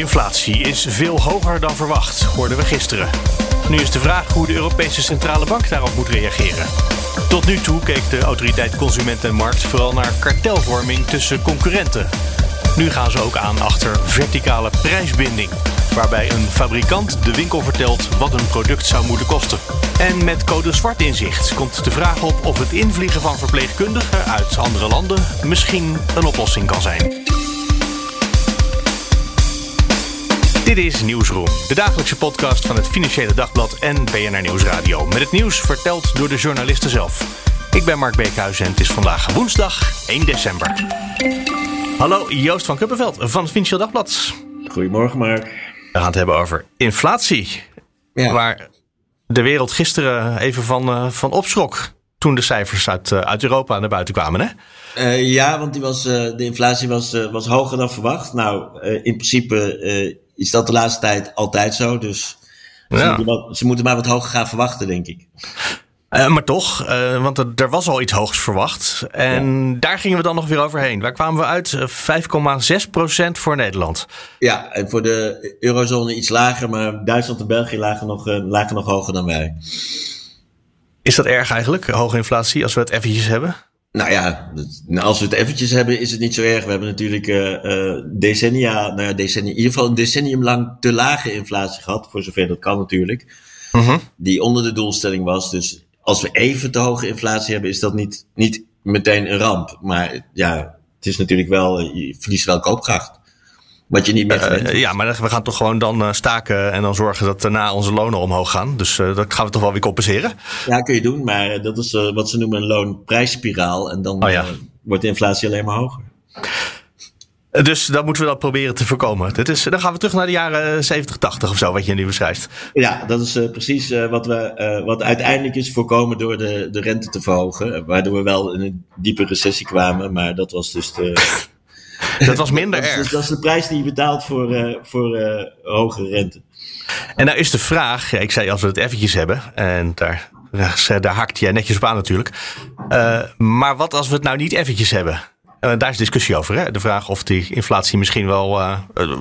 Inflatie is veel hoger dan verwacht, hoorden we gisteren. Nu is de vraag hoe de Europese Centrale Bank daarop moet reageren. Tot nu toe keek de autoriteit Consument en Markt vooral naar kartelvorming tussen concurrenten. Nu gaan ze ook aan achter verticale prijsbinding, waarbij een fabrikant de winkel vertelt wat een product zou moeten kosten. En met code zwart inzicht komt de vraag op of het invliegen van verpleegkundigen uit andere landen misschien een oplossing kan zijn. Dit is Nieuwsroom, de dagelijkse podcast van het Financiële Dagblad en BNR Nieuwsradio. Met het nieuws verteld door de journalisten zelf. Ik ben Mark Beekhuis en het is vandaag woensdag 1 december. Hallo, Joost van Kuppenveld van het Financiële Dagblad. Goedemorgen, Mark. We gaan het hebben over inflatie. Ja. Waar de wereld gisteren even van, uh, van opschrok toen de cijfers uit, uh, uit Europa naar buiten kwamen, hè? Uh, ja, want die was, de inflatie was, was hoger dan verwacht. Nou, in principe is dat de laatste tijd altijd zo. Dus ja. ze, moeten wat, ze, moeten maar wat hoger gaan verwachten, denk ik. Uh, maar toch, uh, want er, er, was al iets hoogs verwacht. En ja. daar gingen we dan nog weer overheen. Waar kwamen we uit? 5,6% voor Nederland. Ja, en voor de eurozone iets lager. Maar Duitsland en België lagen nog, uh, lagen nog hoger dan wij. Is dat erg eigenlijk, hoge inflatie, als we het eventjes hebben? Nou ja, als we het eventjes hebben, is het niet zo erg. We hebben natuurlijk uh, decennia, nou ja, decennia, in ieder geval een decennium lang te lage inflatie gehad, voor zover dat kan natuurlijk. Uh -huh. Die onder de doelstelling was. Dus als we even te hoge inflatie hebben, is dat niet, niet meteen een ramp. Maar ja, het is natuurlijk wel, je verliest wel koopkracht. Wat je niet meer gewend uh, Ja, maar we gaan toch gewoon dan uh, staken en dan zorgen dat daarna onze lonen omhoog gaan. Dus uh, dat gaan we toch wel weer compenseren? Ja, kun je doen, maar dat is wat ze noemen een loonprijsspiraal. En dan oh, ja. wordt de inflatie alleen maar hoger. Dus dan moeten we dat proberen te voorkomen. Dit is, dan gaan we terug naar de jaren 70, 80 of zo, wat je nu beschrijft. Ja, dat is precies wat, we, wat uiteindelijk is voorkomen door de, de rente te verhogen. Waardoor we wel in een diepe recessie kwamen, maar dat was dus de... Dat was minder dat, erg. Dat, dat is de prijs die je betaalt voor, uh, voor uh, hogere rente. En nou is de vraag, ja, ik zei als we het eventjes hebben, en daar, daar, daar hakt jij netjes op aan natuurlijk. Uh, maar wat als we het nou niet eventjes hebben? daar is discussie over. Hè? De vraag of die inflatie misschien wel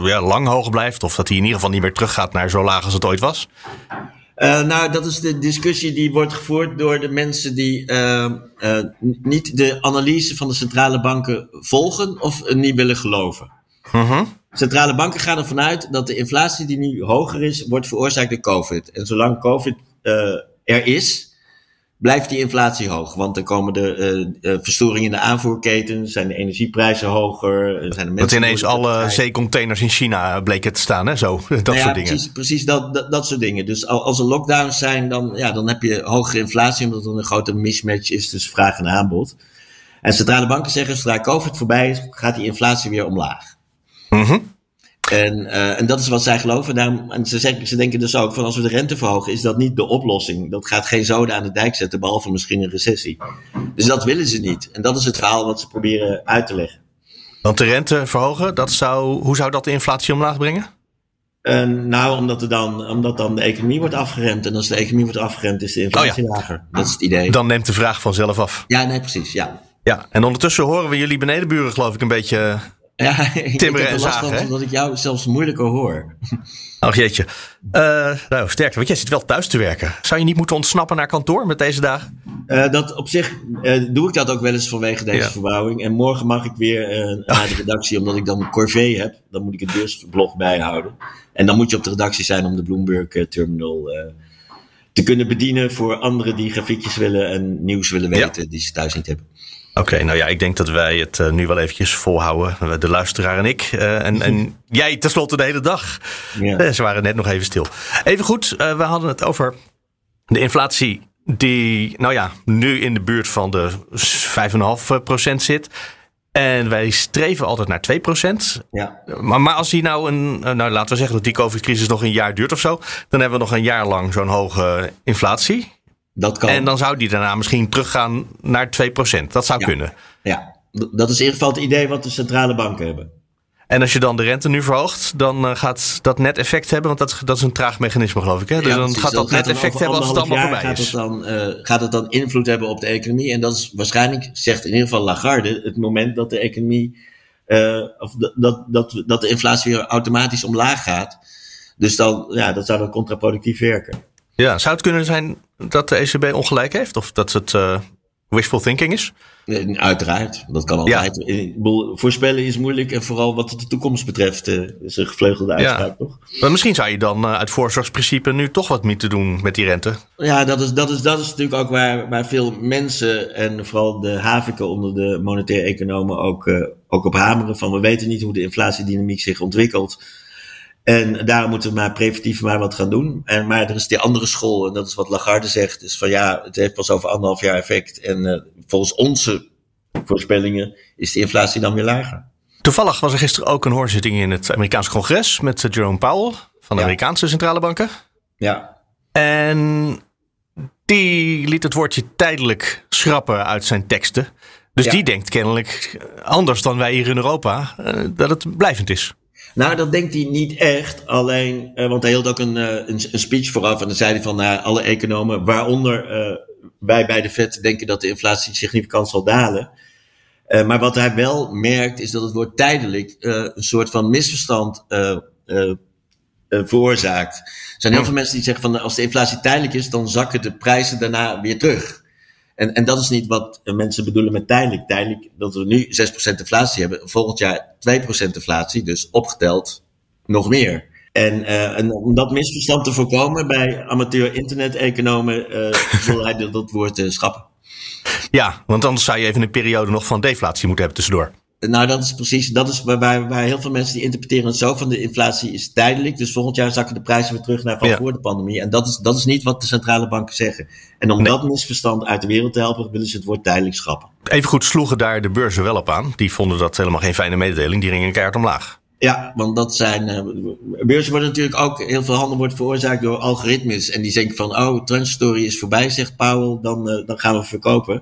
ja, lang hoog blijft. Of dat die in ieder geval niet meer teruggaat naar zo laag als het ooit was. Uh, nou, dat is de discussie die wordt gevoerd door de mensen die uh, uh, niet de analyse van de centrale banken volgen of niet willen geloven. -huh. Centrale banken gaan ervan uit dat de inflatie die nu hoger is, wordt veroorzaakt door COVID. En zolang COVID er is, blijft die inflatie hoog. Want dan komen de uh, verstoringen in de aanvoerketen, zijn de energieprijzen hoger. Zijn de mensen dat ineens alle zeecontainers in China bleken te staan, hè? Zo, dat nou ja, soort dingen. Precies, precies dat, dat, dat, soort dingen. Dus als er lockdowns zijn, dan, ja, dan heb je hogere inflatie, omdat er een grote mismatch is tussen vraag en aanbod. En centrale banken zeggen, zodra COVID voorbij is, gaat die inflatie weer omlaag. Mm -hmm. En, uh, en dat is wat zij geloven. Daarom, en ze, zeggen, ze denken dus ook van als we de rente verhogen, is dat niet de oplossing. Dat gaat geen zoden aan de dijk zetten, behalve misschien een recessie. Dus dat willen ze niet. En dat is het verhaal wat ze proberen uit te leggen. Want de rente verhogen, dat zou, hoe zou dat de inflatie omlaag brengen? Uh, nou, omdat, er dan, omdat dan de economie wordt afgeremd. En als de economie wordt afgeremd, is de inflatie oh ja. lager. Dat is het idee. Dan neemt de vraag vanzelf af. Ja, nee, precies. Ja. Ja, en ondertussen horen we jullie benedenburen, geloof ik, een beetje ja, ik heb en last zagen. van hè? dat ik jou zelfs moeilijker hoor. Ach jeetje. Uh, nou, sterkte, want jij zit wel thuis te werken. Zou je niet moeten ontsnappen naar kantoor met deze dagen? Uh, dat op zich uh, doe ik dat ook wel eens vanwege deze Ja. verbouwing. En morgen mag ik weer naar de redactie, omdat ik dan corvée heb. Dan moet ik het beursblog bijhouden. En dan moet je op de redactie zijn om de Bloomberg eh, Terminal eh, te kunnen bedienen voor anderen die grafiekjes willen en nieuws willen Ja. weten die ze thuis niet hebben. Oké, nou ja, ik denk dat wij het eh, nu wel eventjes volhouden. De luisteraar en ik. eh, en, en jij tenslotte de hele dag. Ja. Eh, Ze waren net nog even stil. Even goed, eh, we hadden het over de inflatie die, nou ja, nu in de buurt van de 5,5% zit. En wij streven altijd naar 2%. Ja. Maar, maar als die nou een, eh, nou laten we zeggen dat die COVID-crisis nog een jaar duurt of zo, dan hebben we nog een jaar lang zo'n hoge inflatie. Dat kan. En dan zou die daarna misschien teruggaan naar 2%. Dat zou kunnen. Ja, dat is in ieder geval het idee wat de centrale banken hebben. En als je dan de rente nu verhoogt, dan uh, gaat dat net effect hebben. Want dat, dat is een traag mechanisme, geloof ik. Hè? Dus Ja, dan gaat dat net effect hebben als het allemaal voorbij jaar is. Gaat het, dan, eh, gaat het dan invloed hebben op de economie? En dat is waarschijnlijk, zegt in ieder geval Lagarde, het moment dat de economie, eh, of dat, dat, dat, dat de inflatie weer automatisch omlaag gaat. Dus dan, ja, dat zou dan contraproductief werken. Ja, zou het kunnen zijn dat de ECB ongelijk heeft? Of dat het eh, wishful thinking is? Uiteraard, dat kan Ja. altijd. Ik bedoel, Voorspellen is moeilijk en vooral wat de toekomst betreft eh, is een gevleugelde uitspraak, toch? Maar misschien zou je dan eh, uit voorzorgsprincipe nu toch wat moeten doen met die rente. Ja, dat is, dat is, dat is natuurlijk ook waar, waar veel mensen en vooral de haviken onder de monetaire economen ook, eh, ook op hameren. Van we weten niet hoe de inflatiedynamiek zich ontwikkelt. En daarom moeten we maar preventief maar wat gaan doen. En, maar er is die andere school, en dat is wat Lagarde zegt, is van ja, het heeft pas over anderhalf jaar effect. En eh, volgens onze voorspellingen is de inflatie dan weer lager. Toevallig was er gisteren ook een hoorzitting in het Amerikaanse congres met eh, Jerome Powell van de Ja. Amerikaanse centrale banken. Ja, En die liet het woordje tijdelijk schrappen uit zijn teksten. Dus Ja. die denkt kennelijk anders dan wij hier in Europa eh, dat het blijvend is. Nou, dat denkt hij niet echt. Alleen, eh, want hij hield ook een, eh, een, een speech vooraf. En dan zei hij van nou, alle economen, waaronder eh, wij bij de FED, denken dat de inflatie significant zal dalen. Maar wat hij wel merkt, is dat het woord tijdelijk een soort van misverstand veroorzaakt. Er zijn heel veel mensen die zeggen van als de inflatie tijdelijk is, dan zakken de prijzen daarna weer terug. En, en dat is niet wat mensen bedoelen met tijdelijk. Tijdelijk dat we nu 6% inflatie hebben, volgend jaar 2% inflatie, dus opgeteld nog meer. En, eh, en om dat misverstand te voorkomen bij amateur internet-economen, eh, wil hij dat, woord schrappen. Ja, want anders zou je even een periode nog van deflatie moeten hebben tussendoor. Nou, dat is precies, dat is waar, waar, heel veel mensen die interpreteren het zo van de inflatie is tijdelijk. Dus volgend jaar zakken de prijzen weer terug naar van Ja. voor de pandemie. En dat is, dat is niet wat de centrale banken zeggen. En om Nee. dat misverstand uit de wereld te helpen, willen ze het woord tijdelijk schrappen. Even goed sloegen daar de beurzen wel op aan. Die vonden dat helemaal geen fijne mededeling. Die gingen keihard omlaag. Ja, want dat zijn. eh beurzen worden natuurlijk ook. Heel veel handel wordt veroorzaakt door algoritmes. En die denken van: oh, transitory is voorbij, zegt Powell, dan, eh, dan gaan we verkopen.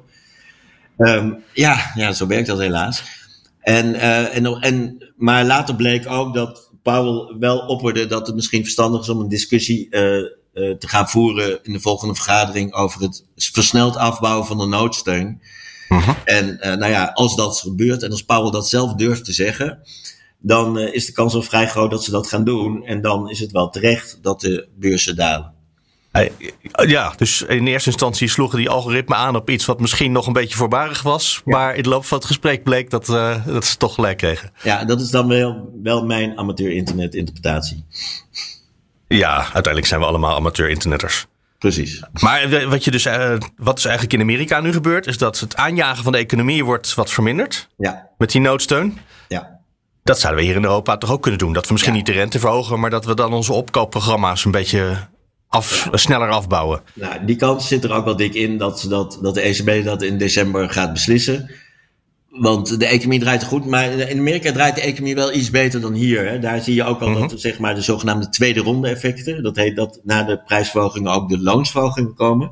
Ehm, ja, ja, zo werkt dat helaas. En, eh, en, en, maar later bleek ook dat Powell wel opperde dat het misschien verstandig is om een discussie eh, eh, te gaan voeren in de volgende vergadering over het versneld afbouwen van de noodsteun. En eh, nou ja, als dat gebeurt en als Powell dat zelf durft te zeggen, dan is de kans wel vrij groot dat ze dat gaan doen. En dan is het wel terecht dat de beurzen dalen. Ja, dus in eerste instantie sloegen die algoritme aan op iets wat misschien nog een beetje voorbarig was. Maar in de loop van het gesprek bleek dat, eh, dat ze toch gelijk kregen. Ja, dat is dan wel, wel mijn amateur-internet-interpretatie. Ja, uiteindelijk zijn we allemaal amateur-internetters. Precies. Maar eh, wat, je dus, eh, wat dus eigenlijk in Amerika nu gebeurt, is dat het aanjagen van de economie wordt wat verminderd Ja, met die noodsteun. ja. Dat zouden we hier in Europa toch ook kunnen doen. Dat we misschien Ja. niet de rente verhogen, maar dat we dan onze opkoopprogramma's een beetje af, sneller afbouwen. Nou, die kans zit er ook wel dik in dat, dat, dat de ECB dat in december gaat beslissen. Want de economie draait goed, maar in Amerika draait de economie wel iets beter dan hier. Hè. Daar zie je ook al Mhm. dat zeg maar, de zogenaamde tweede ronde effecten, dat heet dat na de prijsverhogingen ook de loonsverhogingen komen.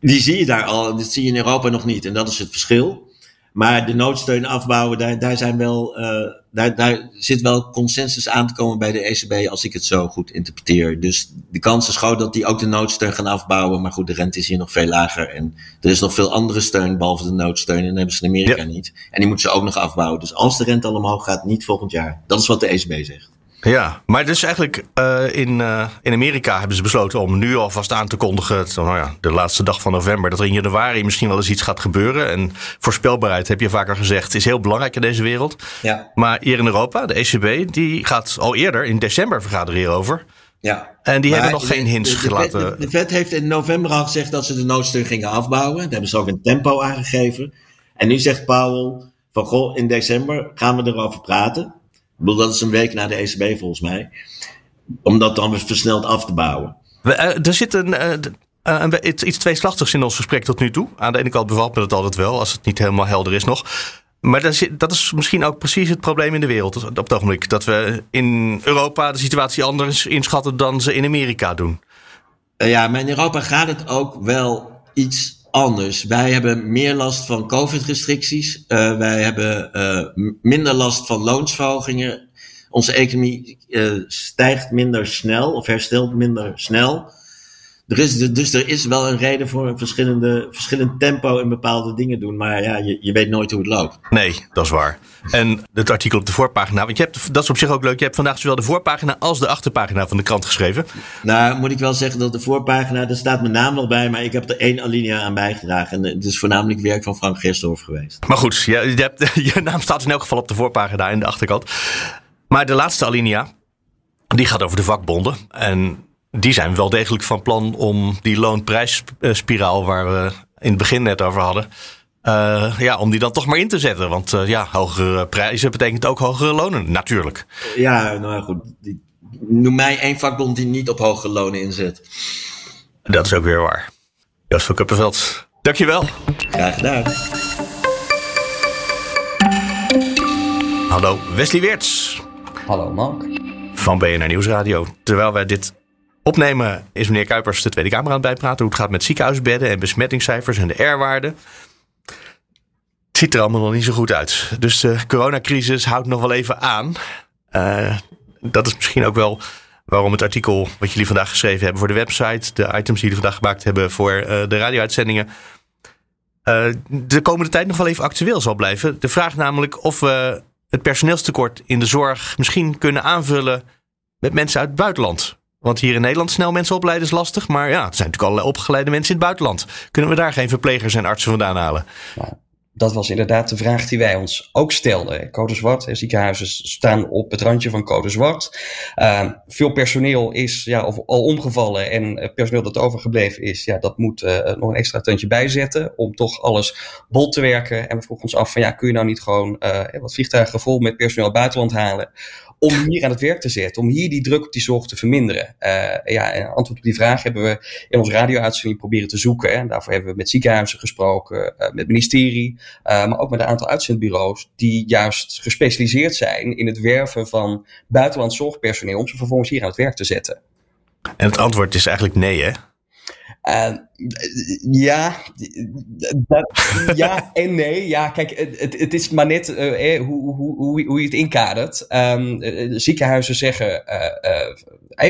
Die zie je daar al, dat zie je in Europa nog niet. En dat is het verschil. Maar de noodsteun afbouwen, daar, daar, zijn wel, eh, daar, daar zit wel consensus aan te komen bij de ECB, als ik het zo goed interpreteer. Dus de kans is groot dat die ook de noodsteun gaan afbouwen. Maar goed, de rente is hier nog veel lager. En er is nog veel andere steun, behalve de noodsteun. En dat hebben ze in Amerika Ja. niet. En die moeten ze ook nog afbouwen. Dus als de rente al omhoog gaat, niet volgend jaar. Dat is wat de ECB zegt. Ja, maar dus eigenlijk eh, in, eh, in Amerika hebben ze besloten om nu alvast aan te kondigen, nou ja, de laatste dag van november, dat er in januari misschien wel eens iets gaat gebeuren. En voorspelbaarheid, heb je vaker gezegd, is heel belangrijk in deze wereld. Ja. Maar hier in Europa, de ECB, die gaat al eerder in december vergaderen hierover. Ja. En die Maar hebben nog de- geen hints de, gelaten. De Fed heeft in november al gezegd dat ze de noodsteun gingen afbouwen. Daar hebben ze ook een tempo aangegeven. En nu zegt Powell van goh, in december gaan we erover praten. Ik bedoel, dat is een week na de ECB volgens mij. Om dat dan weer versneld af te bouwen. We, eh, er zit een, eh, eh, een, iets, iets tweeslachtigs in ons gesprek tot nu toe. Aan de ene kant bevalt me dat altijd wel, als het niet helemaal helder is nog. Maar dat is, dat is misschien ook precies het probleem in de wereld op het ogenblik. Dat we in Europa de situatie anders inschatten dan ze in Amerika doen. ja, maar in Europa gaat het ook wel iets anders. Wij hebben meer last van COVID-restricties. Uh, wij hebben uh, minder last van loonsverhogingen. Onze economie uh, stijgt minder snel of herstelt minder snel. Er is, dus er is wel een reden voor een verschillende, verschillend tempo in bepaalde dingen doen. Maar ja, je, je weet nooit hoe het loopt. Nee, dat is waar. En het artikel op de voorpagina. Want je hebt, dat is op zich ook leuk. Je hebt vandaag zowel de voorpagina als de achterpagina van de krant geschreven. Nou, moet ik wel zeggen dat de voorpagina, daar staat mijn naam nog bij. Maar ik heb er één alinea aan bijgedragen. En het is voornamelijk werk van Frank Gerstorff geweest. Maar goed, je, je, hebt, je naam staat in elk geval op de voorpagina en de achterkant. Maar de laatste alinea, die gaat over de vakbonden. En die zijn wel degelijk van plan om die loonprijsspiraal waar we in het begin net over hadden. Uh, ja, om die dan toch maar in te zetten. Want uh, ja, hogere prijzen betekent ook hogere lonen, natuurlijk. Ja, nou goed. Noem mij één vakbond die niet op hogere lonen inzet. Dat is ook weer waar. Joost van Kuppenveld, dankjewel. Graag gedaan. Hallo, Wesley Weerts. Hallo, Mark. Van BNR Nieuwsradio. Terwijl wij dit opnemen is meneer Kuipers de Tweede Kamer aan het bijpraten. Hoe het gaat met ziekenhuisbedden en besmettingscijfers en de R-waarden. Het ziet er allemaal nog niet zo goed uit. Dus de coronacrisis houdt nog wel even aan. Uh, dat is misschien ook wel waarom het artikel wat jullie vandaag geschreven hebben voor de website, de items die jullie vandaag gemaakt hebben voor uh, de radio-uitzendingen, uh, de komende tijd nog wel even actueel zal blijven. De vraag namelijk of we het personeelstekort in de zorg misschien kunnen aanvullen met mensen uit het buitenland. Want hier in Nederland snel mensen opleiden is lastig. Maar ja, er zijn natuurlijk allerlei opgeleide mensen in het buitenland. Kunnen we daar geen verplegers en artsen vandaan halen? Nou, dat was inderdaad de vraag die wij ons ook stelden. Code zwart, ziekenhuizen staan op het randje van code zwart. Uh, veel personeel is ja, of al omgevallen en personeel dat overgebleven is, ja, dat moet nog een extra tandje bijzetten om toch alles bol te werken. En we vroegen ons af van ja, kun je nou niet gewoon wat vliegtuigen vol met personeel buitenland halen? Om hier aan het werk te zetten, om hier die druk op die zorg te verminderen. Uh, ja, en antwoord op die vraag hebben we in onze radio-uitzending proberen te zoeken. En daarvoor hebben we met ziekenhuizen gesproken, uh, met ministerie, uh, maar ook met een aantal uitzendbureaus die juist gespecialiseerd zijn in het werven van buitenlands zorgpersoneel om ze vervolgens hier aan het werk te zetten. En het antwoord is eigenlijk nee, hè? Uh, ja, dat, ja en nee. Ja, kijk, het, het is maar net eh, hoe, hoe, hoe, hoe je het inkadert. Um, ziekenhuizen zeggen,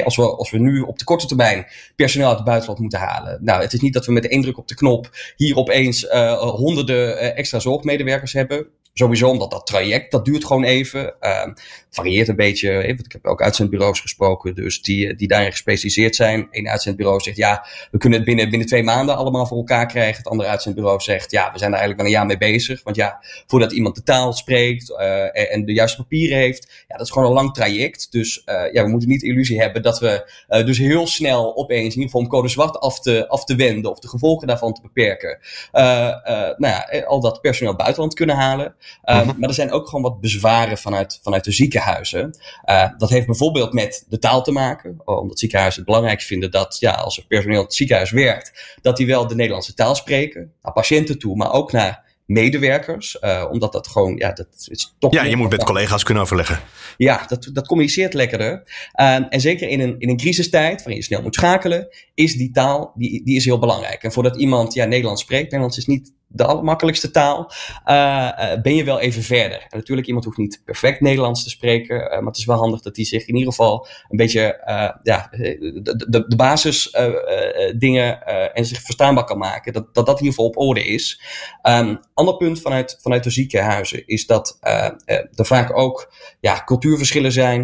als, we, als we nu op de korte termijn personeel uit het buitenland moeten halen. Nou, het is niet dat we met één druk op de knop hier opeens honderden extra zorgmedewerkers hebben. Sowieso omdat dat traject, dat duurt gewoon even. Uh, varieert een beetje. Want ik heb ook uitzendbureaus gesproken, dus die, die daarin gespecialiseerd zijn. Een uitzendbureau zegt ja, we kunnen het binnen, binnen twee maanden allemaal voor elkaar krijgen. Het andere uitzendbureau zegt ja, we zijn er eigenlijk wel een jaar mee bezig. Want ja, voordat iemand de taal spreekt uh, en de juiste papieren heeft, ja, dat is gewoon een lang traject. Dus uh, ja, we moeten niet de illusie hebben dat we dus heel snel opeens, in ieder geval om code zwart af te, af te wenden of de gevolgen daarvan te beperken. nou ja, al dat personeel buitenland kunnen halen. Uh, Maar er zijn ook gewoon wat bezwaren vanuit, vanuit de ziekenhuizen. Uh, dat heeft bijvoorbeeld met de taal te maken. Omdat ziekenhuizen het belangrijk vinden dat ja, als er personeel in het ziekenhuis werkt, dat die wel de Nederlandse taal spreken. Naar patiënten toe, maar ook naar medewerkers. Uh, omdat dat gewoon, ja, dat is toch. Ja, je moet met collega's kunnen overleggen. Ja, dat, dat communiceert lekkerder. Uh, en zeker in een, in een crisistijd, waarin je snel moet schakelen, is die taal, die, die is heel belangrijk. En voordat iemand ja, Nederlands spreekt, Nederlands is niet de allermakkelijkste taal, uh, uh, ben je wel even verder. En natuurlijk, iemand hoeft niet perfect Nederlands te spreken, uh, maar het is wel handig dat hij zich in ieder geval een beetje ja, de, de, de basis dingen en zich verstaanbaar kan maken. Dat, dat dat in ieder geval op orde is. Um, ander punt vanuit, vanuit de ziekenhuizen is dat er vaak ook ja, cultuurverschillen zijn.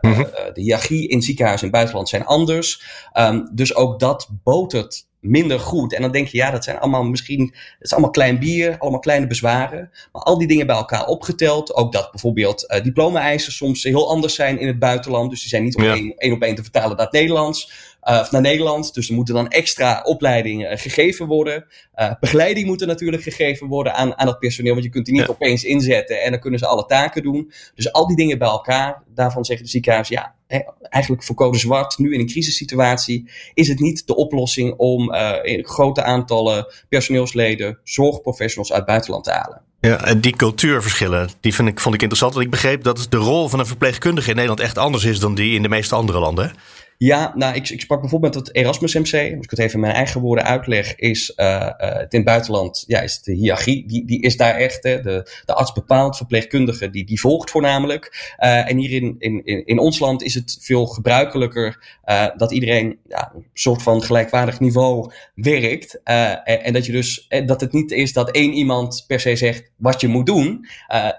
Mm -hmm. de hiërarchie in ziekenhuizen in het buitenland zijn anders. Um, dus ook dat botert minder goed. En dan denk je, ja, dat zijn allemaal misschien, het is allemaal klein bier, allemaal kleine bezwaren. Maar al die dingen bij elkaar opgeteld, ook dat bijvoorbeeld uh, diploma-eisen soms heel anders zijn in het buitenland. Dus die zijn niet ja. één op één te vertalen naar het Nederlands. Uh, of naar Nederland. Dus er moeten dan extra opleidingen uh, gegeven worden. Uh, begeleiding moet er natuurlijk gegeven worden aan, aan dat personeel. Want je kunt die niet ja. opeens inzetten en dan kunnen ze alle taken doen. Dus al die dingen bij elkaar, daarvan zeggen de ziekenhuizen, ja, hè, eigenlijk voor code zwart, nu in een crisissituatie, is het niet de oplossing om in grote aantallen personeelsleden, zorgprofessionals uit het buitenland te halen. Ja, en die cultuurverschillen, die vind ik, vond ik interessant. Want ik begreep dat de rol van een verpleegkundige in Nederland echt anders is dan die in de meeste andere landen. Ja, nou, ik, ik sprak bijvoorbeeld met het Erasmus MC. Als ik het even in mijn eigen woorden uitleg, is uh, uh, het in het buitenland, ja, is de hiërarchie, die, die is daar echt. Hè, de, de arts bepaalt, verpleegkundige, die, die volgt voornamelijk. Uh, en hier in, in, in ons land is het veel gebruikelijker dat iedereen ja, een soort van gelijkwaardig niveau werkt. En, en, dat je dus, dat het niet is dat één iemand per se zegt wat je moet doen.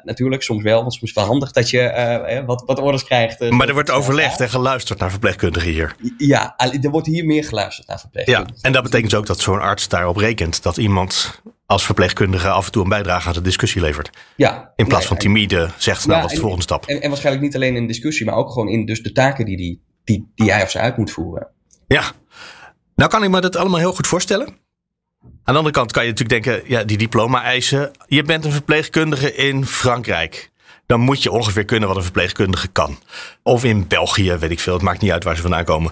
natuurlijk, soms wel, want soms is het wel handig dat je wat, wat orders krijgt. maar er wordt overlegd en geluisterd naar verpleegkundigen hier. Ja, er wordt hier meer geluisterd naar verpleegkundigen. Ja, en dat betekent ook dat zo'n arts daarop rekent dat iemand als verpleegkundige af en toe een bijdrage aan de discussie levert. Ja. In plaats van timide zegt, nou, wat is de volgende stap? En, en, waarschijnlijk niet alleen in discussie, maar ook gewoon in dus de taken die, die, die, die hij of ze uit moet voeren. Ja. Nou kan ik me dat allemaal heel goed voorstellen. Aan de andere kant kan je natuurlijk denken, ja, die diploma eisen. Je bent een verpleegkundige in Frankrijk dan moet je ongeveer kunnen wat een verpleegkundige kan. Of in België, weet ik veel. Het maakt niet uit waar ze vandaan komen.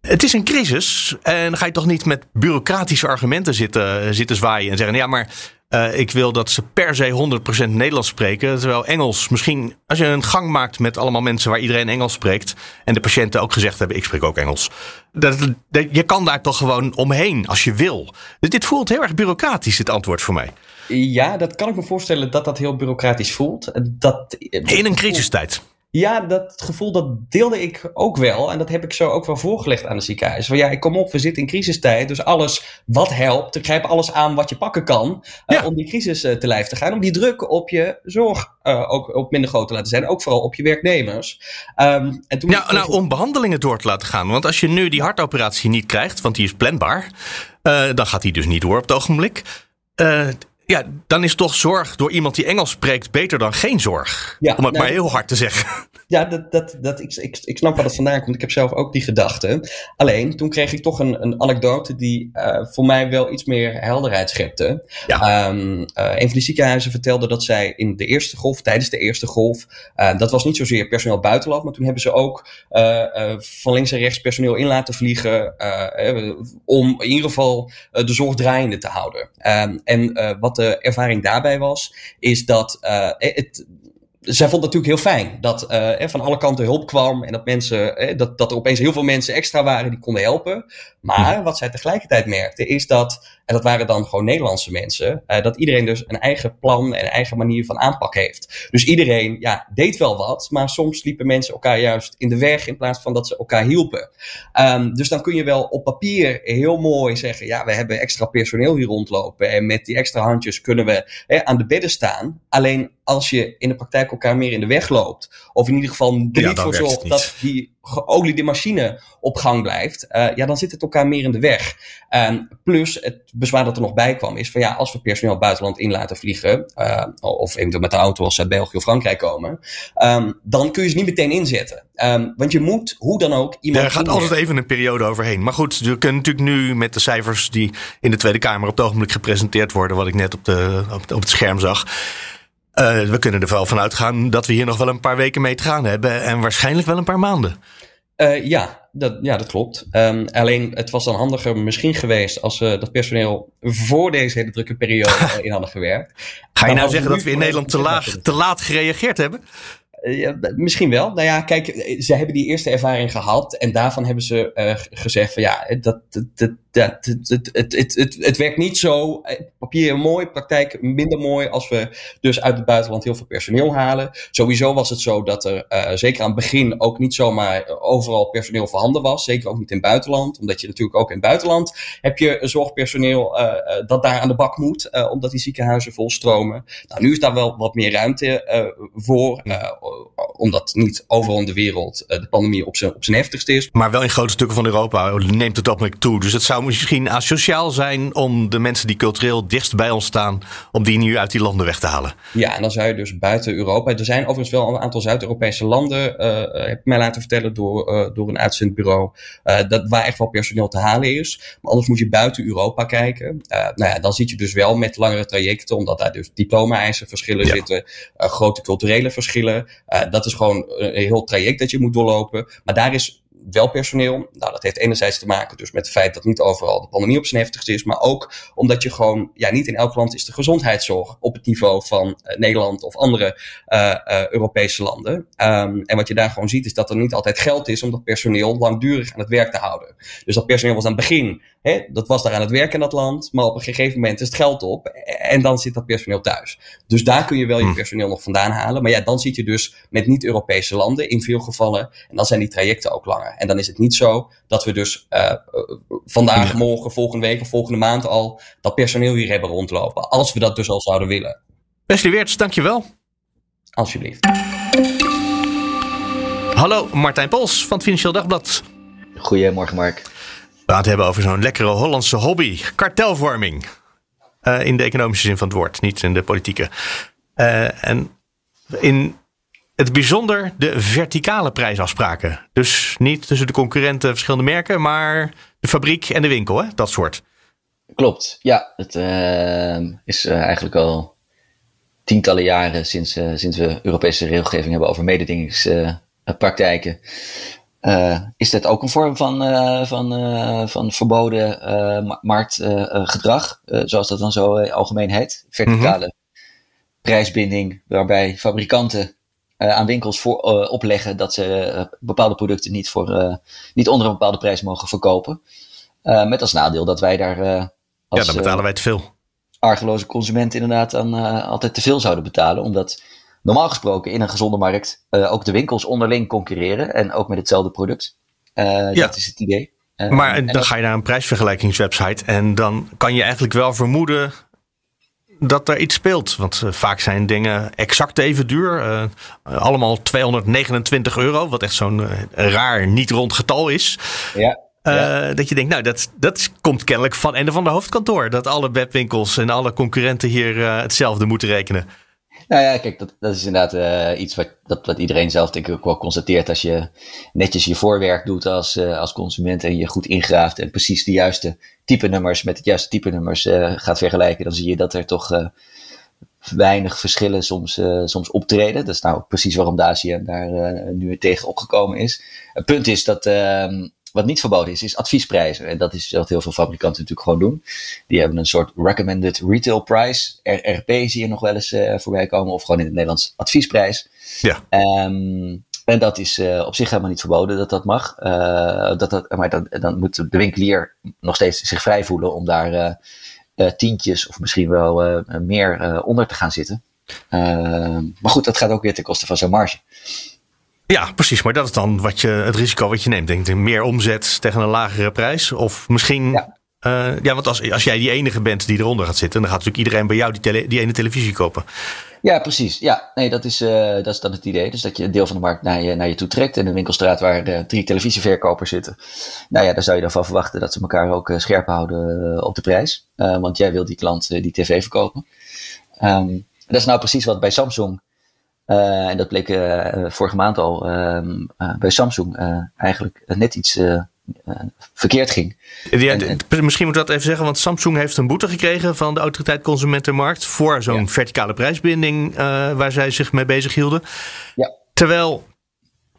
Het is een crisis en ga je toch niet met bureaucratische argumenten zitten, zitten zwaaien en zeggen: ja, maar uh, ik wil dat ze per se 100% Nederlands spreken. Terwijl Engels, misschien als je een gang maakt met allemaal mensen waar iedereen Engels spreekt. En de patiënten ook gezegd hebben: ik spreek ook Engels. Dat, dat, je kan daar toch gewoon omheen als je wil. Dus dit voelt heel erg bureaucratisch, dit antwoord voor mij. Ja, dat kan ik me voorstellen dat dat heel bureaucratisch voelt. Dat, In een crisistijd. Ja, dat gevoel dat deelde ik ook wel. En dat heb ik zo ook wel voorgelegd aan de ziekenhuis. Van ja, ik kom op, we zitten in crisistijd. Dus alles wat helpt, grijp alles aan wat je pakken kan. Uh, om die crisis uh, te lijf te gaan. Om die druk op je zorg uh, ook, ook minder groot te laten zijn. Ook vooral op je werknemers. Um, en toen ja, nou, om behandelingen door te laten gaan. Want als je nu die hartoperatie niet krijgt, want die is planbaar. dan gaat die dus niet door op het ogenblik. Ja, dan is toch zorg door iemand die Engels spreekt beter dan geen zorg. Ja, om het nou, maar heel hard te zeggen. Ja, dat, dat, dat, ik, ik, ik snap waar dat vandaan komt. Ik heb zelf ook die gedachte. Alleen, toen kreeg ik toch een, een anekdote die uh, voor mij wel iets meer helderheid schepte. Ja. Um, uh, een van die ziekenhuizen vertelde dat zij in de eerste golf, tijdens de eerste golf, uh, dat was niet zozeer personeel buitenland, maar toen hebben ze ook van links en rechts personeel in laten vliegen om in ieder geval de zorg draaiende te houden. Um, en wat de ervaring daarbij was, is dat het zij vond het natuurlijk heel fijn dat uh, van alle kanten hulp kwam en dat, mensen, eh, dat, dat er opeens heel veel mensen extra waren die konden helpen. Maar wat zij tegelijkertijd merkte is dat, en dat waren dan gewoon Nederlandse mensen, uh, dat iedereen dus een eigen plan en een eigen manier van aanpak heeft. Dus iedereen ja, deed wel wat, maar soms liepen mensen elkaar juist in de weg in plaats van dat ze elkaar hielpen. Um, dus dan kun je wel op papier heel mooi zeggen, ja, we hebben extra personeel hier rondlopen en met die extra handjes kunnen we hè, aan de bedden staan. Alleen als je in de praktijk elkaar meer in de weg loopt, of in ieder geval er niet voor zorgt dat die geoliede machine op gang blijft, uh, ja, dan zit het elkaar meer in de weg. Um, plus, het bezwaar dat er nog bij kwam, is van ja, als we personeel buitenland in laten vliegen, uh, of eventueel met de auto als ze uit België of Frankrijk komen, um, dan kun je ze niet meteen inzetten. Um, want je moet, hoe dan ook, iemand. Er gaat altijd even een periode overheen. Maar goed, je kunt natuurlijk nu met de cijfers die in de Tweede Kamer op het ogenblik gepresenteerd worden, wat ik net op, de, op, op het scherm zag. Uh, we kunnen er wel van uitgaan dat we hier nog wel een paar weken mee te gaan hebben. En waarschijnlijk wel een paar maanden. Uh, ja, dat, ja, dat klopt. Um, alleen het was dan handiger misschien geweest als we dat personeel voor deze hele drukke periode in hadden gewerkt. Ga je nou zeggen dat we in Nederland te, laag, te laat gereageerd hebben? Uh, ja, misschien wel. Nou ja, kijk, ze hebben die eerste ervaring gehad. En daarvan hebben ze uh, gezegd van ja, dat, dat, dat, dat, het, het, het, het, werkt niet zo. Eh, papier mooi, praktijk minder mooi. Als we dus uit het buitenland heel veel personeel halen. Sowieso was het zo dat er uh, zeker aan het begin ook niet zomaar overal personeel voorhanden was. Zeker ook niet in het buitenland. Omdat je natuurlijk ook in het buitenland heb je zorgpersoneel uh, dat daar aan de bak moet. omdat die ziekenhuizen volstromen. Nou, nu is daar wel wat meer ruimte voor. omdat niet overal in de wereld de pandemie op zijn, op zijn heftigste is. Maar wel in grote stukken van Europa neemt het op toe. Dus het zou misschien asociaal zijn om de mensen die cultureel dichtst bij ons staan, om die nu uit die landen weg te halen. Ja, en dan zou je dus buiten Europa. Er zijn overigens wel een aantal Zuid-Europese landen, uh, heb ik mij laten vertellen door, uh, door een uitzendbureau, uh, dat, waar echt wel personeel te halen is. Maar anders moet je buiten Europa kijken. nou ja, dan zit je dus wel met langere trajecten, omdat daar dus diploma-eisen verschillen ja. zitten, grote culturele verschillen. dat is gewoon een heel traject dat je moet doorlopen. Maar daar is wel personeel. Nou, dat heeft enerzijds te maken dus met het feit dat niet overal de pandemie op zijn heftigste is, maar ook omdat je gewoon, ja, niet in elk land is de gezondheidszorg op het niveau van uh, Nederland of andere uh, uh, Europese landen. Um, en wat je daar gewoon ziet is dat er niet altijd geld is om dat personeel langdurig aan het werk te houden. Dus dat personeel was aan het begin, hè, dat was daar aan het werk in dat land, maar op een gegeven moment is het geld op en dan zit dat personeel thuis. Dus daar kun je wel je hm. personeel nog vandaan halen. Maar ja, dan zit je dus met niet-Europese landen in veel gevallen. En dan zijn die trajecten ook langer. En dan is het niet zo dat we dus uh, vandaag, morgen, volgende week of volgende maand al dat personeel hier hebben rondlopen. Als we dat dus al zouden willen. Wesley Weerts, dankjewel. Alsjeblieft. Hallo, Martijn Pols van het Financieel Dagblad. Goedemorgen, Mark. We gaan het hebben over zo'n lekkere Hollandse hobby: kartelvorming. Uh, in de economische zin van het woord, niet in de politieke. Uh, en in het bijzonder de verticale prijsafspraken. Dus niet tussen de concurrenten verschillende merken, maar de fabriek en de winkel, hè? dat soort. Klopt, ja. Het uh, is eigenlijk al tientallen jaren sinds, sinds we Europese regelgeving hebben over mededingingspraktijken. Uh, is dat ook een vorm van, uh, van, uh, van verboden marktgedrag, zoals dat dan zo algemeen heet? Verticale mm prijsbinding, waarbij fabrikanten aan winkels voor, opleggen dat ze bepaalde producten niet, voor, niet onder een bepaalde prijs mogen verkopen. met als nadeel dat wij daar. als, ja, dan betalen wij te veel. Argeloze consumenten inderdaad dan altijd te veel zouden betalen, omdat normaal gesproken in een gezonde markt uh, ook de winkels onderling concurreren en ook met hetzelfde product. Uh, ja. Dat is het idee. Uh, maar dan ga je naar een prijsvergelijkingswebsite en dan kan je eigenlijk wel vermoeden dat er iets speelt. Want vaak zijn dingen exact even duur. allemaal 229 euro, wat echt zo'n raar niet rond getal is. Ja. Ja. Dat je denkt, nou, dat, dat komt kennelijk van en van de hoofdkantoor. Dat alle webwinkels en alle concurrenten hier hetzelfde moeten rekenen. Nou ja, kijk, dat, dat is inderdaad uh, iets wat, dat, wat iedereen zelf denk ik ook wel constateert. Als je netjes je voorwerk doet als, uh, als consument en je goed ingraaft en precies de juiste type nummers met het juiste type nummers uh, gaat vergelijken, dan zie je dat er toch weinig verschillen soms, soms optreden. Dat is nou precies waarom de ACM daar nu tegen opgekomen is. Het punt is dat ehm, wat niet verboden is, is adviesprijzen. En dat is wat heel veel fabrikanten natuurlijk gewoon doen. Die hebben een soort recommended retail price. RRP zie je nog wel eens uh, voorbij komen. Of gewoon in het Nederlands adviesprijs. Ja. Um, en dat is uh, op zich helemaal niet verboden dat dat mag. Uh, dat dat, maar dan, dan moet de winkelier nog steeds zich vrij voelen om daar tientjes of misschien wel meer onder te gaan zitten. Ehm, maar goed, dat gaat ook weer ten koste van zijn marge. Ja, precies. Maar dat is dan wat je, het risico wat je neemt. Denk meer omzet tegen een lagere prijs. Of misschien. Ja, uh, ja want als, als jij die enige bent die eronder gaat zitten, dan gaat natuurlijk iedereen bij jou die, tele, die ene televisie kopen. Ja, precies. Ja, nee, dat is, uh, dat is dan het idee. Dus dat je een deel van de markt naar je, naar je toe trekt. En een winkelstraat waar uh, drie televisieverkopers zitten. Nou ja, daar zou je dan van verwachten dat ze elkaar ook scherp houden op de prijs. want jij wil die klant die tv verkopen. Um, dat is nou precies wat bij Samsung uh, en dat bleek uh, vorige maand al uh, bij Samsung eigenlijk net iets verkeerd ging. Ja, en, misschien moet ik dat even zeggen, want Samsung heeft een boete gekregen van de Autoriteit Consumentenmarkt voor zo'n verticale prijsbinding waar zij zich mee bezig hielden. Ja. Terwijl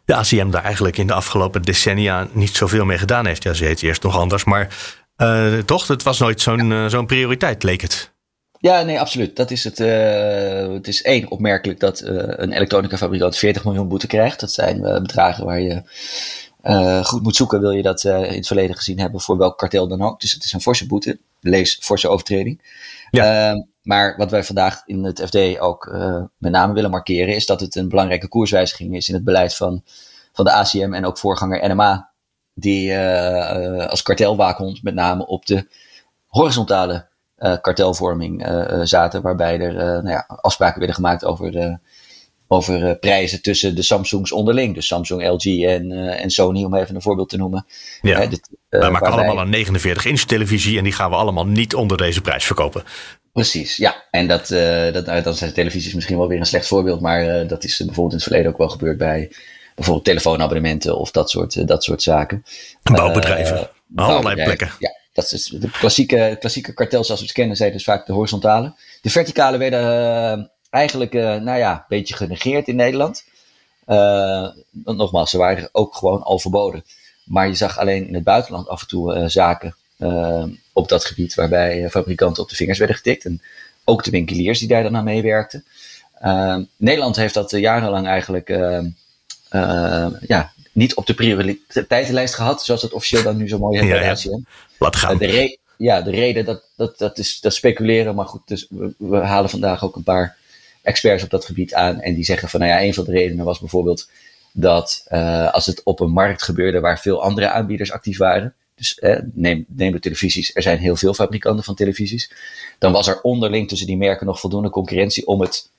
de ACM daar eigenlijk in de afgelopen decennia niet zoveel mee gedaan heeft. Ja, ze heet eerst nog anders, maar toch, het was nooit zo'n zo'n prioriteit, leek het. Ja, nee, absoluut. Dat is het. Uh, het is één opmerkelijk dat uh, een elektronica fabrikant 40 miljoen boete krijgt. Dat zijn uh, bedragen waar je goed moet zoeken, wil je dat in het verleden gezien hebben voor welk kartel dan ook. Dus het is een forse boete. Lees forse overtreding. Ja. Ehm, maar wat wij vandaag in het FD ook met name willen markeren, is dat het een belangrijke koerswijziging is in het beleid van, van de ACM en ook voorganger NMA. Die als kartelwaakhond met name op de horizontale kartelvorming uh, zaten, waarbij er nou ja, afspraken werden gemaakt over, over prijzen tussen de Samsungs onderling. Dus Samsung, LG en, en Sony, om even een voorbeeld te noemen. Ja. Dit, Wij maken allemaal een 49 inch televisie en die gaan we allemaal niet onder deze prijs verkopen. Precies, ja. En dat, dat, nou, dan zijn televisies misschien wel weer een slecht voorbeeld, maar dat is bijvoorbeeld in het verleden ook wel gebeurd bij bijvoorbeeld telefoonabonnementen of dat soort, dat soort zaken. Bouwbedrijven, allerlei plekken. Ja, dat is de klassieke, klassieke kartel zoals we het kennen, zijn dus vaak de horizontale. De verticale werden uh, eigenlijk, uh, nou ja, een beetje genegeerd in Nederland. Uh, nogmaals, ze waren ook gewoon al verboden. Maar je zag alleen in het buitenland af en toe zaken op dat gebied waarbij fabrikanten op de vingers werden getikt. En ook de winkeliers die daar dan aan meewerkten. Nederland heeft dat jarenlang eigenlijk ja, niet op de prioriteitenlijst gehad, zoals het officieel dan nu zo mooi heet ja, bij de ACM. Laat gaan. de, ja, de reden, dat, dat, dat is dat speculeren. Maar goed, dus we, we, halen vandaag ook een paar experts op dat gebied aan. En die zeggen van, nou ja, een van de redenen was bijvoorbeeld dat uh, als het op een markt gebeurde waar veel andere aanbieders actief waren. Dus eh, neem, neem de televisies, er zijn heel veel fabrikanten van televisies. Dan was er onderling tussen die merken nog voldoende concurrentie om het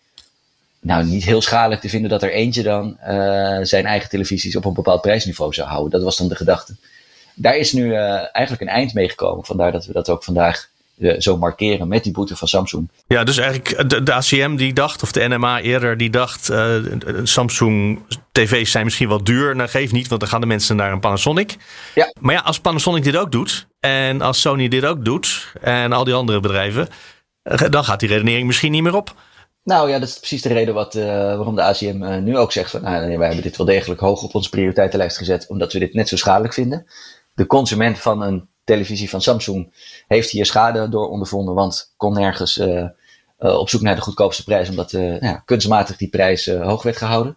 nou, niet heel schadelijk te vinden dat er eentje dan uh, zijn eigen televisies op een bepaald prijsniveau zou houden. Dat was dan de gedachte daar is nu uh, eigenlijk een eind mee gekomen. Vandaar dat we dat ook vandaag uh, zo markeren met die boete van Samsung. Ja, dus eigenlijk de, de ACM die dacht, of de NMA eerder, die dacht: Samsung TV's zijn misschien wel duur. Nou, geef niet, want dan gaan de mensen naar een Panasonic. Ja. Maar ja, als Panasonic dit ook doet, en als Sony dit ook doet, en al die andere bedrijven, dan gaat die redenering misschien niet meer op. Nou ja, dat is precies de reden wat, uh, waarom de ACM uh, nu ook zegt van nou, wij hebben dit wel degelijk hoog op onze prioriteitenlijst gezet, omdat we dit net zo schadelijk vinden de consument van een televisie van Samsung heeft hier schade door ondervonden, want kon nergens uh, op zoek naar de goedkoopste prijs, omdat nou ja, kunstmatig die prijs hoog werd gehouden.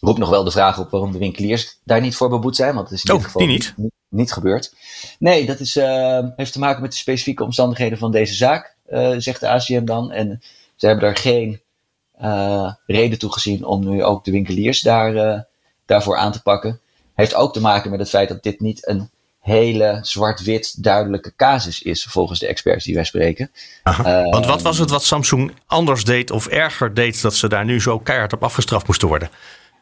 Roept nog wel de vraag op waarom de winkeliers daar niet voor beboet zijn, want dat is in oh, dit geval niet. Niet, niet, gebeurd. Nee, dat is, heeft te maken met de specifieke omstandigheden van deze zaak, zegt de ACM dan. En ze hebben daar geen reden toe gezien om nu ook de winkeliers daar, daarvoor aan te pakken. Heeft ook te maken met het feit dat dit niet een hele zwart-wit duidelijke casus is, volgens de experts die wij spreken. Uh, Want wat was het wat Samsung anders deed of erger deed, dat ze daar nu zo keihard op afgestraft moesten worden?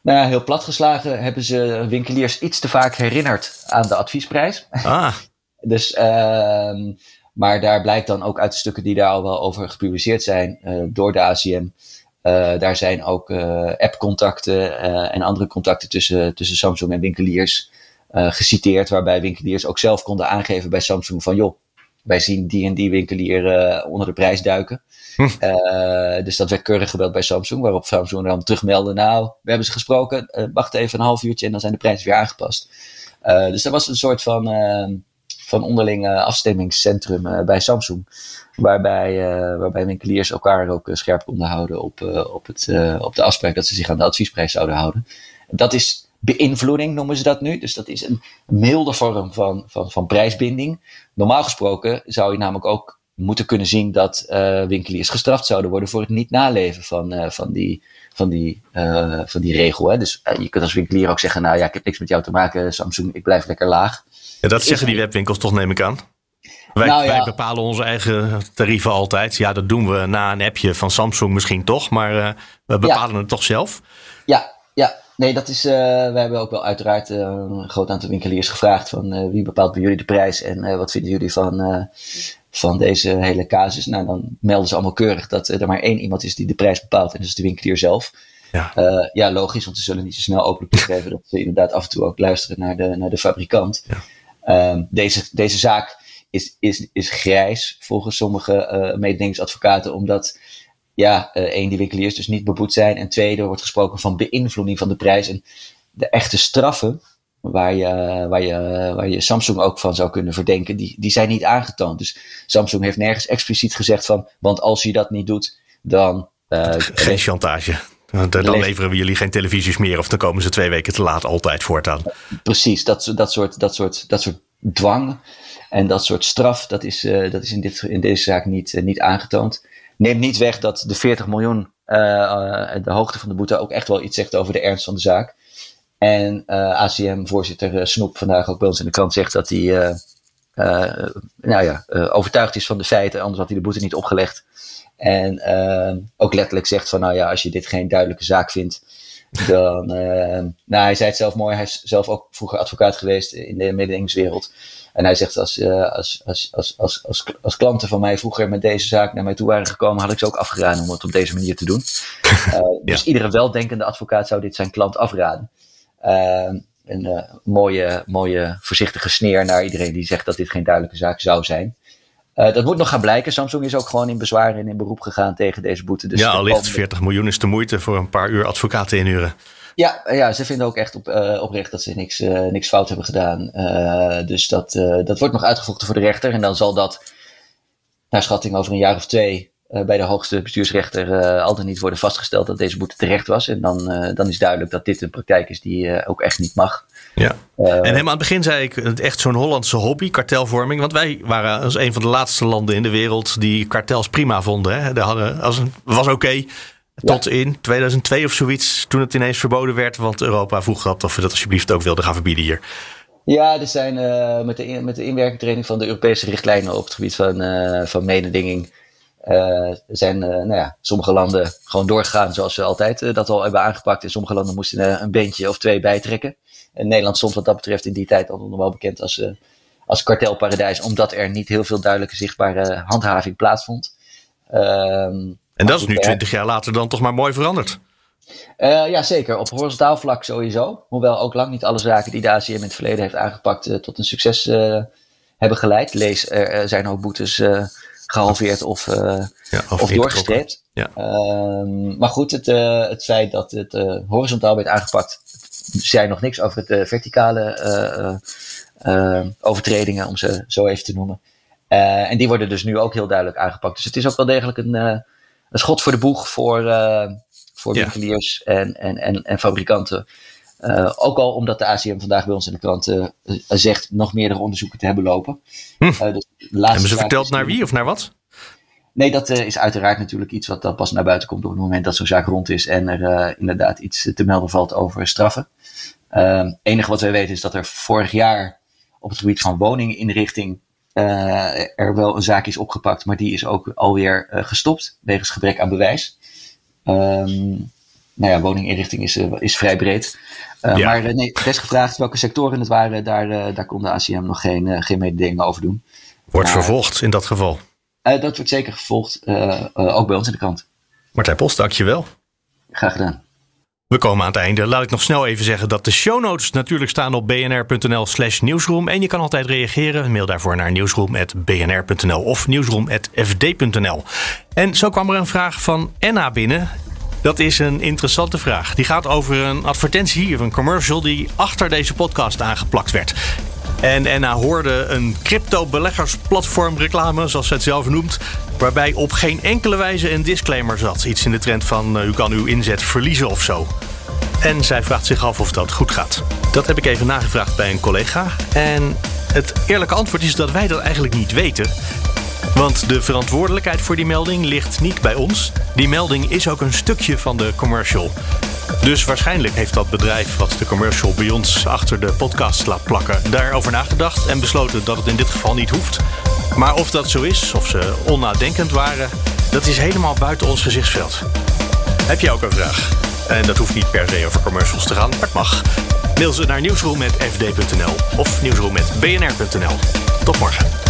Nou ja, heel platgeslagen hebben ze winkeliers iets te vaak herinnerd aan de adviesprijs. Ah. dus, uh, maar daar blijkt dan ook uit de stukken die daar al wel over gepubliceerd zijn uh, door de ACM. Uh, daar zijn ook uh, app-contacten en andere contacten tussen, tussen Samsung en winkeliers geciteerd, waarbij winkeliers ook zelf konden aangeven bij Samsung van joh, wij zien die en die winkelier onder de prijs duiken. Hm. dus dat werd keurig gebeld bij Samsung, waarop Samsung dan terugmeldde, nou, we hebben ze gesproken, wacht even een half uurtje en dan zijn de prijzen weer aangepast. dus dat was een soort van van onderling afstemmingscentrum bij Samsung. Waarbij, uh, waarbij winkeliers elkaar ook uh, scherp konden houden op, op, het, op de afspraak dat ze zich aan de adviesprijs zouden houden. Dat is beïnvloeding, noemen ze dat nu. Dus dat is een milde vorm van, van, van prijsbinding. Normaal gesproken zou je namelijk ook moeten kunnen zien dat winkeliers gestraft zouden worden voor het niet naleven van, van, die, van, die, van die regel. Hè. Dus je kunt als winkelier ook zeggen, nou ja, ik heb niks met jou te maken, Samsung, ik blijf lekker laag. Ja, dat zeggen die webwinkels toch, neem ik aan. Wij, nou, ja. wij, bepalen onze eigen tarieven altijd. Ja, dat doen we na een appje van Samsung misschien toch, maar uh, we bepalen ja. het toch zelf. Ja, ja. Nee, dat is. Uh, we hebben ook wel uiteraard uh, een groot aantal winkeliers gevraagd van wie bepaalt bij jullie de prijs en wat vinden jullie van, van deze hele casus. Nou, dan melden ze allemaal keurig dat er maar één iemand is die de prijs bepaalt en dat is de winkelier zelf. Ja. ja, logisch, want ze zullen niet zo snel openlijk toegeven dat ze inderdaad af en toe ook luisteren naar de, naar de fabrikant. Ja. Ehm, deze, deze zaak is, is, is grijs volgens sommige uh, mededingingsadvocaten, omdat ja, één, die winkeliers dus niet beboet zijn. En twee, er wordt gesproken van beïnvloeding van de prijs. En de echte straffen, waar je, waar je, waar je Samsung ook van zou kunnen verdenken, die, die zijn niet aangetoond. Dus Samsung heeft nergens expliciet gezegd van, want als je dat niet doet, dan... Uh, Geen chantage. Dan, dan leveren we jullie geen televisies meer of dan komen ze twee weken te laat altijd voortaan. Precies, dat, dat, soort, dat, soort, dat soort dwang en dat soort straf, dat is, uh, dat is in, dit, in deze zaak niet, uh, niet aangetoond. Neemt niet weg dat de 40 miljoen, uh, de hoogte van de boete, ook echt wel iets zegt over de ernst van de zaak. En ACM-voorzitter Snoep vandaag ook bij ons in de krant zegt dat hij nou ja, overtuigd is van de feiten, anders had hij de boete niet opgelegd. En ook letterlijk zegt van nou ja, als je dit geen duidelijke zaak vindt, dan, nou hij zei het zelf mooi, hij is zelf ook vroeger advocaat geweest in de mededingingswereld. En hij zegt, als, uh, als, als, als, als, als, als klanten van mij vroeger met deze zaak naar mij toe waren gekomen, had ik ze ook afgeraden om het op deze manier te doen. Ja. Dus iedere weldenkende advocaat zou dit zijn klant afraden. Uh, een mooie, mooie voorzichtige sneer naar iedereen die zegt dat dit geen duidelijke zaak zou zijn. Dat moet nog gaan blijken. Samsung is ook gewoon in bezwaar en in beroep gegaan tegen deze boete. Dus ja, allicht 40 miljoen is de moeite voor een paar uur advocaten inhuren. Ja, ja ze vinden ook echt op, oprecht dat ze niks, niks fout hebben gedaan. dus dat, dat wordt nog uitgevochten voor de rechter. En dan zal dat, naar schatting, over een jaar of twee bij de hoogste bestuursrechter al dan niet worden vastgesteld dat deze boete terecht was. En dan, dan is duidelijk dat dit een praktijk is die ook echt niet mag. Ja. en helemaal aan het begin zei ik het echt zo'n Hollandse hobby, kartelvorming. Want wij waren als een van de laatste landen in de wereld die kartels prima vonden. Hè. hadden, als een, was oké. tot in 2002 of zoiets, toen het ineens verboden werd. Want Europa vroeg dat of we dat alsjeblieft ook wilden gaan verbieden hier. Ja, er zijn met, de, met de inwerkingtraining van de Europese richtlijnen op het gebied van, van mededinging uh, zijn uh, nou ja, sommige landen gewoon doorgegaan zoals ze altijd uh, dat al hebben aangepakt. En sommige landen moesten een beentje of twee bijtrekken. En Nederland stond wat dat betreft in die tijd al nog wel bekend als, als kartelparadijs, omdat er niet heel veel duidelijke zichtbare handhaving plaatsvond. Ehm, en dat is nu twintig jaar later dan toch maar mooi veranderd. ja, zeker. Op horizontaal vlak sowieso. Hoewel ook lang niet alle zaken die de ACM in het verleden heeft aangepakt tot een succes hebben geleid. Lees, er zijn ook boetes gehalveerd of, uh, ja, of, doorgestreept. Ja. Uh, maar goed, het, uh, het feit dat het uh, horizontaal werd aangepakt, zei nog niks over het verticale overtredingen, om ze zo even te noemen. en die worden dus nu ook heel duidelijk aangepakt. Dus het is ook wel degelijk een, een schot voor de boeg voor, voor winkeliers en, en, en, en fabrikanten. Uh, ook al omdat de ACM vandaag bij ons in de krant uh, zegt nog meerdere onderzoeken te hebben lopen. Hm. Uh, dus hebben ze verteld naar wie of naar wat? Nee, dat is uiteraard natuurlijk iets wat dan pas naar buiten komt op het moment dat zo'n zaak rond is en er inderdaad iets te melden valt over straffen. Het ehm, enige wat wij weten is dat er vorig jaar op het gebied van woninginrichting er wel een zaak is opgepakt, maar die is ook alweer gestopt wegens gebrek aan bewijs. Um, nou ja, woninginrichting is, is vrij breed. Maar eh, nee, best gevraagd welke sectoren het waren, daar, daar kon de ACM nog geen, geen mededelingen over doen. Wordt vervolgd in dat geval? Dat wordt zeker gevolgd, ook bij ons in de krant. Martijn Post, dankjewel. Graag gedaan. We komen aan het einde. Laat ik nog snel even zeggen dat de show notes natuurlijk staan op bnr.nl slash nieuwsroom. En je kan altijd reageren. Mail daarvoor naar nieuwsroom.bnr.nl of nieuwsroom.fd.nl. En zo kwam er een vraag van Enna binnen. Dat is een interessante vraag. Die gaat over een advertentie of een commercial die achter deze podcast aangeplakt werd. En Enna hoorde een crypto-beleggersplatform reclame, zoals ze het zelf noemt, waarbij op geen enkele wijze een disclaimer zat. Iets in de trend van uh, u kan uw inzet verliezen of zo. En zij vraagt zich af of dat goed gaat. Dat heb ik even nagevraagd bij een collega. En het eerlijke antwoord is dat wij dat eigenlijk niet weten. Want de verantwoordelijkheid voor die melding ligt niet bij ons. Die melding is ook een stukje van de commercial. Dus waarschijnlijk heeft dat bedrijf wat de commercial bij ons achter de podcast laat plakken, daarover nagedacht en besloten dat het in dit geval niet hoeft. Maar of dat zo is, of ze onnadenkend waren, dat is helemaal buiten ons gezichtsveld. Heb jij ook een vraag? En dat hoeft niet per se over commercials te gaan, maar het mag. Mail ze naar nieuwsroom.fd.nl of nieuwsroom.bnr.nl. Tot morgen.